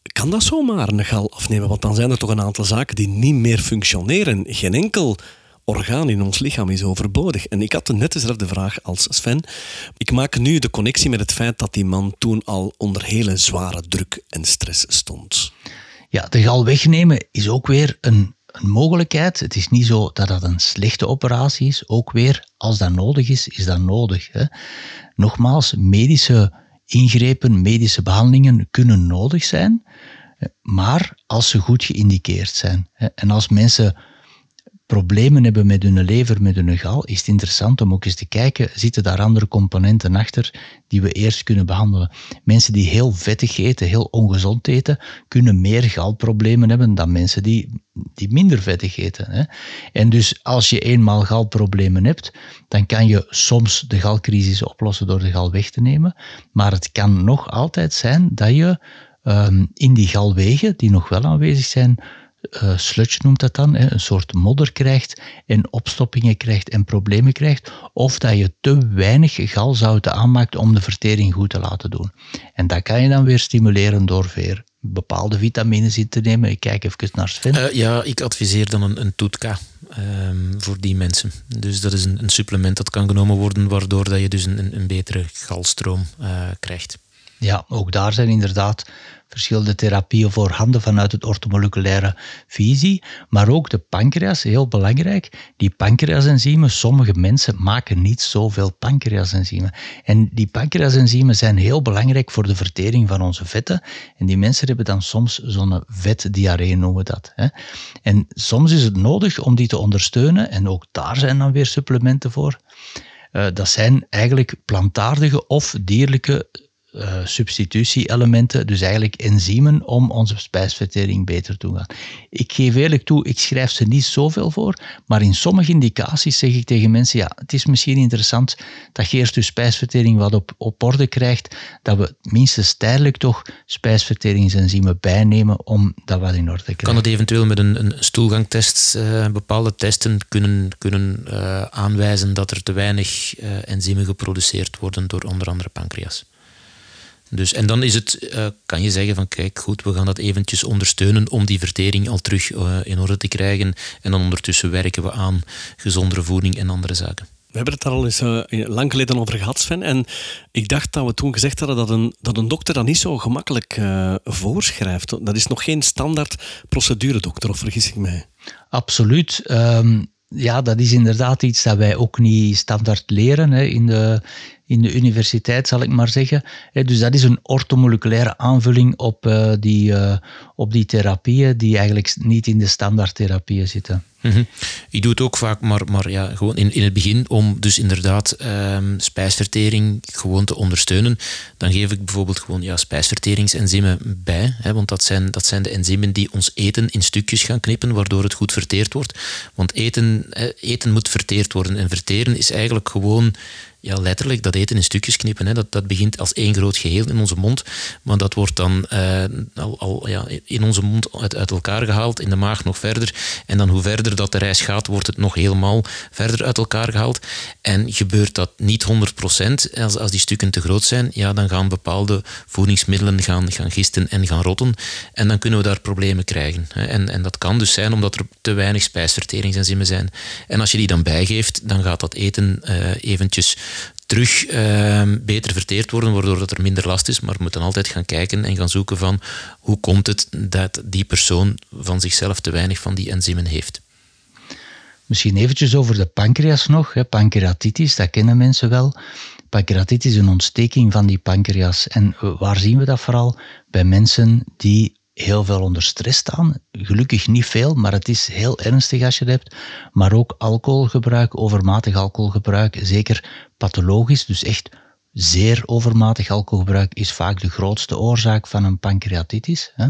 kan dat zomaar een gal afnemen? Want dan zijn er toch een aantal zaken die niet meer functioneren. Geen enkel orgaan in ons lichaam is overbodig. En ik had net dezelfde vraag als Sven. Ik maak nu de connectie met het feit dat die man toen al onder hele zware druk en stress stond. Ja, de gal wegnemen is ook weer een een mogelijkheid. Het is niet zo dat dat een slechte operatie is. Ook weer, als dat nodig is, is dat nodig. Hè. Nogmaals, medische ingrepen, medische behandelingen kunnen nodig zijn, maar als ze goed geïndiceerd zijn. En als mensen problemen hebben met hun lever, met hun gal, is het interessant om ook eens te kijken, zitten daar andere componenten achter die we eerst kunnen behandelen. Mensen die heel vettig eten, heel ongezond eten, kunnen meer galproblemen hebben dan mensen die, die minder vettig eten. Hè. En dus als je eenmaal galproblemen hebt, dan kan je soms de galcrisis oplossen door de gal weg te nemen, maar het kan nog altijd zijn dat je um, in die galwegen, die nog wel aanwezig zijn, uh, sludge noemt dat dan, hè, een soort modder krijgt en opstoppingen krijgt en problemen krijgt, of dat je te weinig galzouten aanmaakt om de vertering goed te laten doen. En dat kan je dan weer stimuleren door weer bepaalde vitamines in te nemen. Ik kijk even naar Sven. Uh, ja, ik adviseer dan een, een toetka um, voor die mensen. Dus dat is een, een, supplement dat kan genomen worden, waardoor dat je dus een, een betere galstroom uh, krijgt. Ja, ook daar zijn inderdaad verschillende therapieën voorhanden vanuit het ortomoleculaire visie. Maar ook de pancreas, heel belangrijk. Die pancreasenzymen, sommige mensen maken niet zoveel pancreasenzymen. En die pancreasenzymen zijn heel belangrijk voor de vertering van onze vetten. En die mensen hebben dan soms zo'n vetdiarree, noemen we dat. Hè. En soms is het nodig om die te ondersteunen. En ook daar zijn dan weer supplementen voor. Uh, dat zijn eigenlijk plantaardige of dierlijke uh, substitutie-elementen, dus eigenlijk enzymen om onze spijsvertering beter te gaan. Ik geef eerlijk toe, ik schrijf ze niet zoveel voor, maar in sommige indicaties zeg ik tegen mensen, ja, het is misschien interessant dat je eerst je spijsvertering wat op, op orde krijgt, dat we minstens tijdelijk toch spijsverteringsenzymen bijnemen om dat wat in orde te krijgen. Kan het eventueel met een, een stoelgangtest, uh, bepaalde testen kunnen, kunnen uh, aanwijzen dat er te weinig enzymen geproduceerd worden door onder andere pancreas? Dus, en dan is het, uh, kan je zeggen van kijk goed, we gaan dat eventjes ondersteunen om die vertering al terug uh, in orde te krijgen. En dan ondertussen werken we aan gezondere voeding en andere zaken. We hebben het daar al eens uh, lang geleden over gehad, Sven. En ik dacht dat we toen gezegd hadden dat een, dat een dokter dat niet zo gemakkelijk voorschrijft. Dat is nog geen standaard procedure, dokter, of vergis ik mij? Absoluut. Um, ja, dat is inderdaad iets dat wij ook niet standaard leren hè, in de in de universiteit, zal ik maar zeggen. Dus dat is een ortomoleculaire aanvulling op, uh, die, uh, op die therapieën die eigenlijk niet in de standaardtherapieën zitten. Ik doe het ook vaak, maar, maar ja, gewoon in, in het begin om dus inderdaad um, spijsvertering gewoon te ondersteunen. Dan geef ik bijvoorbeeld gewoon ja, spijsverteringsenzymen bij. Hè, want dat zijn, dat zijn de enzymen die ons eten in stukjes gaan knippen, waardoor het goed verteerd wordt. Want eten, eten moet verteerd worden. En verteren is eigenlijk gewoon ja, letterlijk dat eten in stukjes knippen. Hè. Dat, dat begint als één groot geheel in onze mond, maar dat wordt dan uh, al, al ja, in onze mond uit, uit, elkaar gehaald, in de maag nog verder. En dan hoe verder dat de reis gaat, wordt het nog helemaal verder uit elkaar gehaald. En gebeurt dat niet 100%, als, als die stukken te groot zijn, ja, dan gaan bepaalde voedingsmiddelen gaan, gaan gisten en gaan rotten. En dan kunnen we daar problemen krijgen. Hè. En, en dat kan dus zijn omdat er te weinig spijsverteringsenzymen zijn. En als je die dan bijgeeft, dan gaat dat eten uh, eventjes terug uh, beter verteerd worden, waardoor dat er minder last is. Maar we moeten altijd gaan kijken en gaan zoeken van hoe komt het dat die persoon van zichzelf te weinig van die enzymen heeft. Misschien eventjes over de pancreas nog. Hè. Pancreatitis, dat kennen mensen wel. Pancreatitis is een ontsteking van die pancreas. En waar zien we dat vooral? Bij mensen die heel veel onder stress staan. Gelukkig niet veel, maar het is heel ernstig als je het hebt. Maar ook alcoholgebruik, overmatig alcoholgebruik, zeker pathologisch, dus echt zeer overmatig alcoholgebruik is vaak de grootste oorzaak van een pancreatitis. Hè.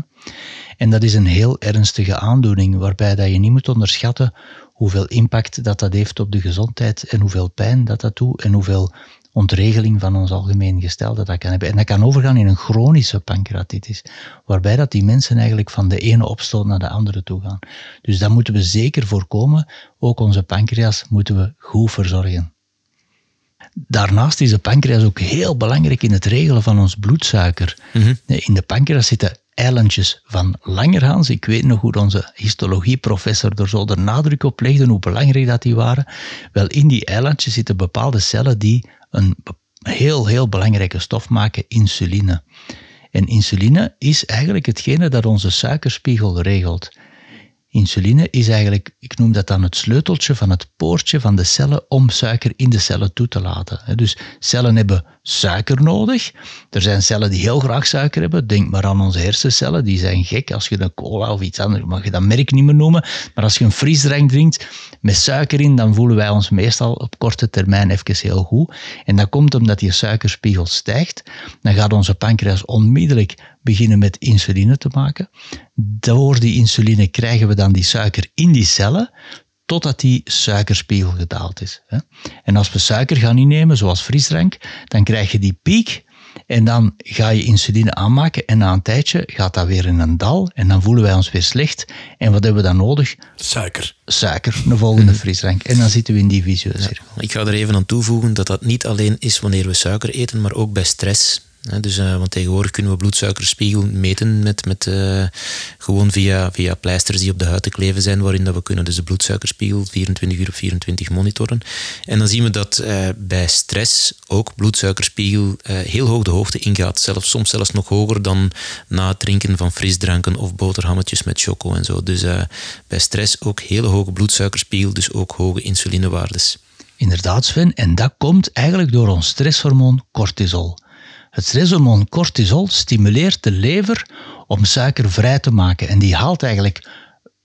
En dat is een heel ernstige aandoening, waarbij dat je niet moet onderschatten hoeveel impact dat, dat heeft op de gezondheid en hoeveel pijn dat dat doet en hoeveel ontregeling van ons algemeen gestel dat dat kan hebben. En dat kan overgaan in een chronische pancreatitis, waarbij dat die mensen eigenlijk van de ene opstoot naar de andere toe gaan. Dus dat moeten we zeker voorkomen. Ook onze pancreas moeten we goed verzorgen. Daarnaast is de pancreas ook heel belangrijk in het regelen van ons bloedsuiker. In de pancreas zitten eilandjes van Langerhans. Ik weet nog hoe onze histologieprofessor er zo de nadruk op legde, hoe belangrijk dat die waren. Wel, in die eilandjes zitten bepaalde cellen die een heel, heel belangrijke stof maken, insuline. En insuline is eigenlijk hetgene dat onze suikerspiegel regelt. Insuline is eigenlijk, ik noem dat dan het sleuteltje van het poortje van de cellen om suiker in de cellen toe te laten. Dus cellen hebben suiker nodig. Er zijn cellen die heel graag suiker hebben. Denk maar aan onze hersencellen, die zijn gek. Als je een cola of iets anders, mag je dat merk niet meer noemen. Maar als je een frisdrank drinkt met suiker in, dan voelen wij ons meestal op korte termijn even heel goed. En dat komt omdat die suikerspiegel stijgt. Dan gaat onze pancreas onmiddellijk beginnen met insuline te maken. Door die insuline krijgen we dan die suiker in die cellen, totdat die suikerspiegel gedaald is. En als we suiker gaan innemen, zoals frisdrank, dan krijg je die piek en dan ga je insuline aanmaken en na een tijdje gaat dat weer in een dal en dan voelen wij ons weer slecht. En wat hebben we dan nodig? Suiker. Suiker, een volgende frisdrank. En dan zitten we in die visuele cirkel. Ik ga er even aan toevoegen dat dat niet alleen is wanneer we suiker eten, maar ook bij stress dus, uh, want tegenwoordig kunnen we bloedsuikerspiegel meten met, met, uh, gewoon via, via pleisters die op de huid te kleven zijn, waarin dat we kunnen dus de bloedsuikerspiegel 24 uur op 24 monitoren. En dan zien we dat uh, bij stress ook bloedsuikerspiegel heel hoog de hoogte ingaat. Zelfs, soms zelfs nog hoger dan na het drinken van frisdranken of boterhammetjes met choco en zo. Dus bij stress ook hele hoge bloedsuikerspiegel, dus ook hoge insulinewaardes. Inderdaad, Sven. En dat komt eigenlijk door ons stresshormoon cortisol. Het stresshormoon cortisol stimuleert de lever om suiker vrij te maken. En die haalt eigenlijk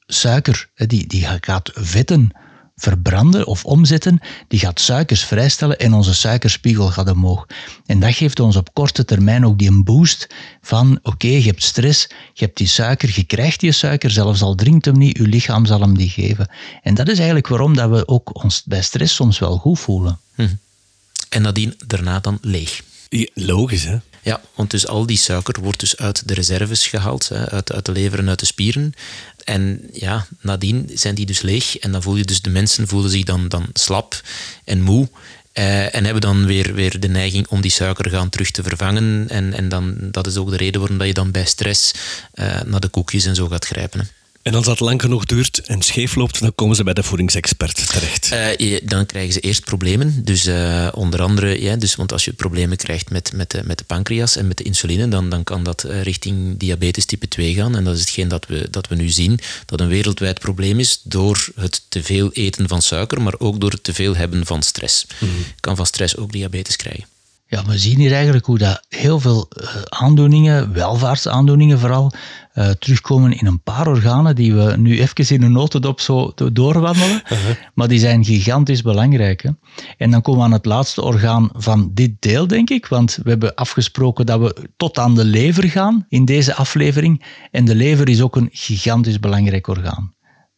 suiker, die, die gaat vetten verbranden of omzetten, die gaat suikers vrijstellen en onze suikerspiegel gaat omhoog. En dat geeft ons op korte termijn ook die een boost van oké, je hebt stress, je hebt die suiker, je krijgt die suiker, zelfs al drinkt hem niet, je lichaam zal hem die geven. En dat is eigenlijk waarom dat we ook ons bij stress soms wel goed voelen. Hm. En nadien daarna dan leeg. Logisch, hè? Ja, want dus al die suiker wordt dus uit de reserves gehaald, hè, uit, uit de lever en uit de spieren. En ja, nadien zijn die dus leeg en dan voel je dus de mensen voelen zich dan, dan slap en moe. Eh, en hebben dan weer, weer de neiging om die suiker gaan terug te vervangen. En, en dan, dat is ook de reden waarom dat je dan bij stress uh, naar de koekjes en zo gaat grijpen. Hè. En als dat lang genoeg duurt en scheef loopt, dan komen ze bij de voedingsexpert terecht. Uh, dan krijgen ze eerst problemen. Dus uh, onder andere, ja, dus, want als je problemen krijgt met, met, de, met de pancreas en met de insuline, dan, dan kan dat uh, richting diabetes type 2 gaan. En dat is hetgeen dat we, dat we nu zien, dat een wereldwijd probleem is door het te veel eten van suiker, maar ook door het te veel hebben van stress. Mm kan van stress ook diabetes krijgen. Ja, we zien hier eigenlijk hoe dat heel veel uh, aandoeningen, welvaartsaandoeningen vooral, uh, terugkomen in een paar organen die we nu even in een notendop zo doorwandelen. (laughs) Uh -huh. Maar die zijn gigantisch belangrijk. Hè? En dan komen we aan het laatste orgaan van dit deel, denk ik. Want we hebben afgesproken dat we tot aan de lever gaan in deze aflevering. En de lever is ook een gigantisch belangrijk orgaan.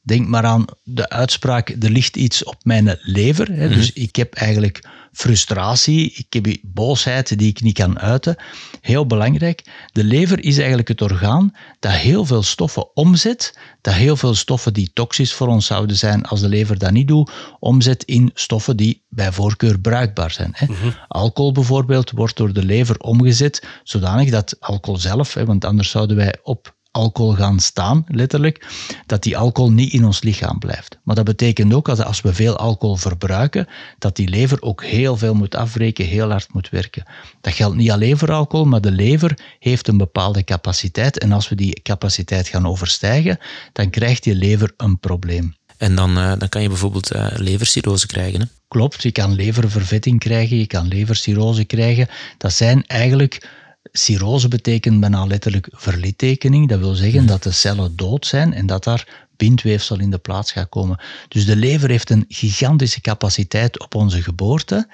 Denk maar aan de uitspraak, er ligt iets op mijn lever. Hè? Dus ik heb eigenlijk frustratie, ik heb boosheid die ik niet kan uiten. Heel belangrijk. De lever is eigenlijk het orgaan dat heel veel stoffen omzet, dat heel veel stoffen die toxisch voor ons zouden zijn als de lever dat niet doet, omzet in stoffen die bij voorkeur bruikbaar zijn. Hè. Alcohol bijvoorbeeld wordt door de lever omgezet zodanig dat alcohol zelf, hè, want anders zouden wij op alcohol gaan staan, letterlijk, dat die alcohol niet in ons lichaam blijft. Maar dat betekent ook dat als we veel alcohol verbruiken, dat die lever ook heel veel moet afbreken, heel hard moet werken. Dat geldt niet alleen voor alcohol, maar de lever heeft een bepaalde capaciteit en als we die capaciteit gaan overstijgen, dan krijgt die lever een probleem. En dan, uh, dan kan je bijvoorbeeld uh, levercirrose krijgen. Hè? Klopt, je kan leververvetting krijgen, je kan levercirrose krijgen. Dat zijn eigenlijk cirrose betekent bijna letterlijk verlittekening. Dat wil zeggen dat de cellen dood zijn en dat daar bindweefsel in de plaats gaat komen. Dus de lever heeft een gigantische capaciteit op onze geboorte.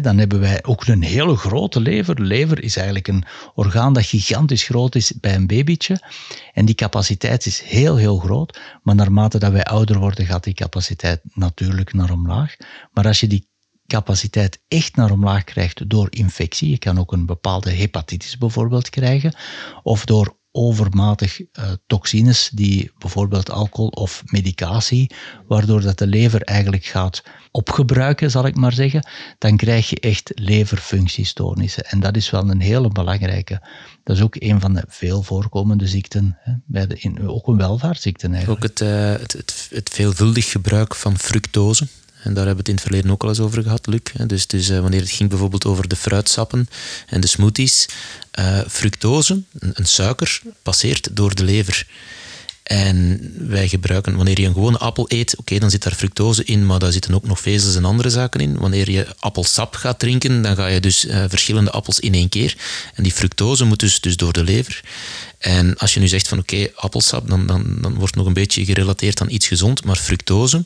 dan hebben wij ook een hele grote lever. Lever is eigenlijk een orgaan dat gigantisch groot is bij een babytje. En die capaciteit is heel, heel groot. Maar naarmate dat wij ouder worden, gaat die capaciteit natuurlijk naar omlaag. Maar als je die capaciteit echt naar omlaag krijgt door infectie, je kan ook een bepaalde hepatitis bijvoorbeeld krijgen, of door overmatig uh, toxines, die bijvoorbeeld alcohol of medicatie, waardoor dat de lever eigenlijk gaat opgebruiken, zal ik maar zeggen, dan krijg je echt leverfunctiestoornissen. En dat is wel een hele belangrijke. Dat is ook een van de veel voorkomende ziekten, hè, bij de, in, ook een welvaartsziekte eigenlijk. Ook het, uh, het, het, het veelvuldig gebruik van fructose. En daar hebben we het in het verleden ook al eens over gehad, Luc. Dus, dus uh, wanneer het ging bijvoorbeeld over de fruitsappen en de smoothies. Uh, fructose, een, suiker, passeert door de lever. En wij gebruiken, wanneer je een gewone appel eet, oké, dan zit daar fructose in, maar daar zitten ook nog vezels en andere zaken in. Wanneer je appelsap gaat drinken, dan ga je dus uh, verschillende appels in één keer. En die fructose moet dus, dus door de lever. En als je nu zegt van oké, appelsap, dan, dan, dan wordt nog een beetje gerelateerd aan iets gezond, maar fructose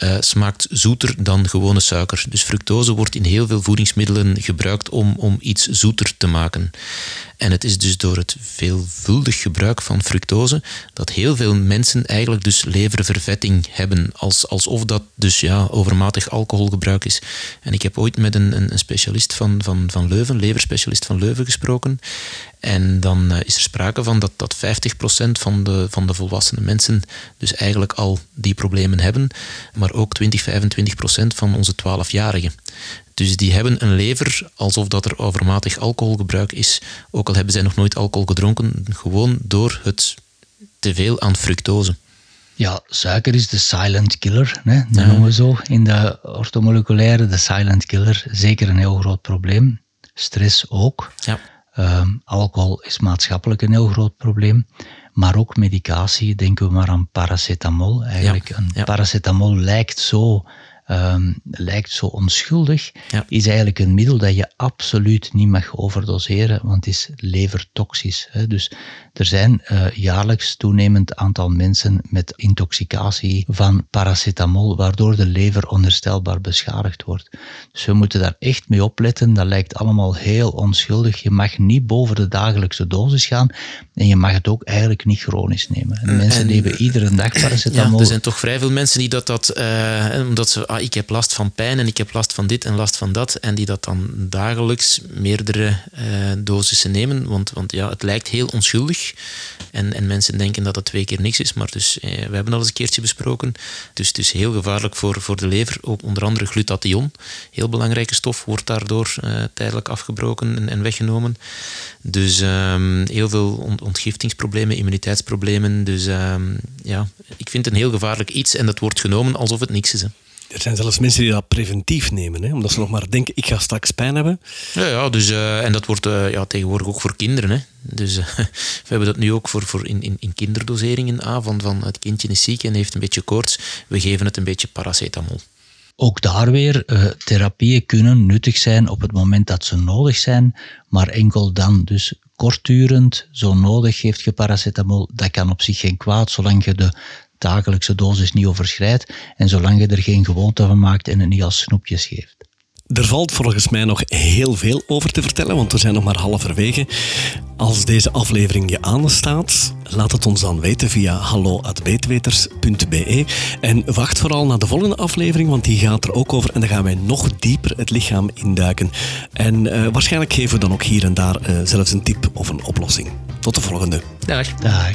uh, smaakt zoeter dan gewone suiker. Dus fructose wordt in heel veel voedingsmiddelen gebruikt om, om iets zoeter te maken. En het is dus door het veelvuldig gebruik van fructose dat heel veel mensen eigenlijk dus leververvetting hebben, als, alsof dat dus ja, overmatig alcoholgebruik is. En ik heb ooit met een, een specialist van, van, van Leuven, leverspecialist van Leuven gesproken. En dan uh, is er sprake van dat, dat 50% van de, van de volwassene mensen dus eigenlijk al die problemen hebben, maar ook 20, 25% van onze 12-jarigen. Dus die hebben een lever alsof dat er overmatig alcoholgebruik is, ook al hebben zij nog nooit alcohol gedronken, gewoon door het teveel aan fructose. Ja, suiker is de silent killer, hè? dat ja. noemen we zo in de orthomoleculaire, de silent killer. Zeker een heel groot probleem. Stress ook. Ja. Um, alcohol is maatschappelijk een heel groot probleem. Maar ook medicatie, denken we maar aan paracetamol. Eigenlijk, ja. een paracetamol lijkt zo um, lijkt zo onschuldig, is eigenlijk een middel dat je absoluut niet mag overdoseren, want het is levertoxisch. Hè. Dus er zijn uh, jaarlijks toenemend aantal mensen met intoxicatie van paracetamol, waardoor de lever onherstelbaar beschadigd wordt. Dus we moeten daar echt mee opletten. Dat lijkt allemaal heel onschuldig. Je mag niet boven de dagelijkse dosis gaan en je mag het ook eigenlijk niet chronisch nemen. En mensen nemen iedere dag paracetamol. Ja, er zijn toch vrij veel mensen die dat, dat uh, omdat ze ik heb last van pijn en ik heb last van dit en last van dat. En die dat dan dagelijks meerdere uh, dosissen nemen. Want, want ja, het lijkt heel onschuldig. En, en mensen denken dat het twee keer niks is. Maar dus, eh, we hebben al eens een keertje besproken. Dus het is heel gevaarlijk voor, voor de lever. Ook onder andere glutathion. Heel belangrijke stof wordt daardoor uh, tijdelijk afgebroken en, en weggenomen. Dus um, heel veel ontgiftingsproblemen, immuniteitsproblemen. Dus um, ja, ik vind het een heel gevaarlijk iets. En dat wordt genomen alsof het niks is. Hè. Er zijn zelfs mensen die dat preventief nemen, hè? omdat ze nog maar denken, ik ga straks pijn hebben. Ja, ja dus, uh, en dat wordt uh, ja, tegenwoordig ook voor kinderen. Hè? Dus uh, (laughs) we hebben dat nu ook voor, voor in, in, in kinderdoseringen aan, van, van het kindje is ziek en heeft een beetje koorts, we geven het een beetje paracetamol. Ook daar weer, uh, therapieën kunnen nuttig zijn op het moment dat ze nodig zijn, maar enkel dan. Dus kortdurend, zo nodig geeft je paracetamol, dat kan op zich geen kwaad, zolang je de dagelijkse dosis niet overschrijdt en zolang je er geen gewoonte van maakt en het niet als snoepjes geeft. Er valt volgens mij nog heel veel over te vertellen, want we zijn nog maar halverwege. Als deze aflevering je aanstaat, laat het ons dan weten via hallo.beetweters.be. En wacht vooral naar de volgende aflevering, want die gaat er ook over. En dan gaan wij nog dieper het lichaam induiken. En uh, waarschijnlijk geven we dan ook hier en daar uh, zelfs een tip of een oplossing. Tot de volgende. Dag. Dag.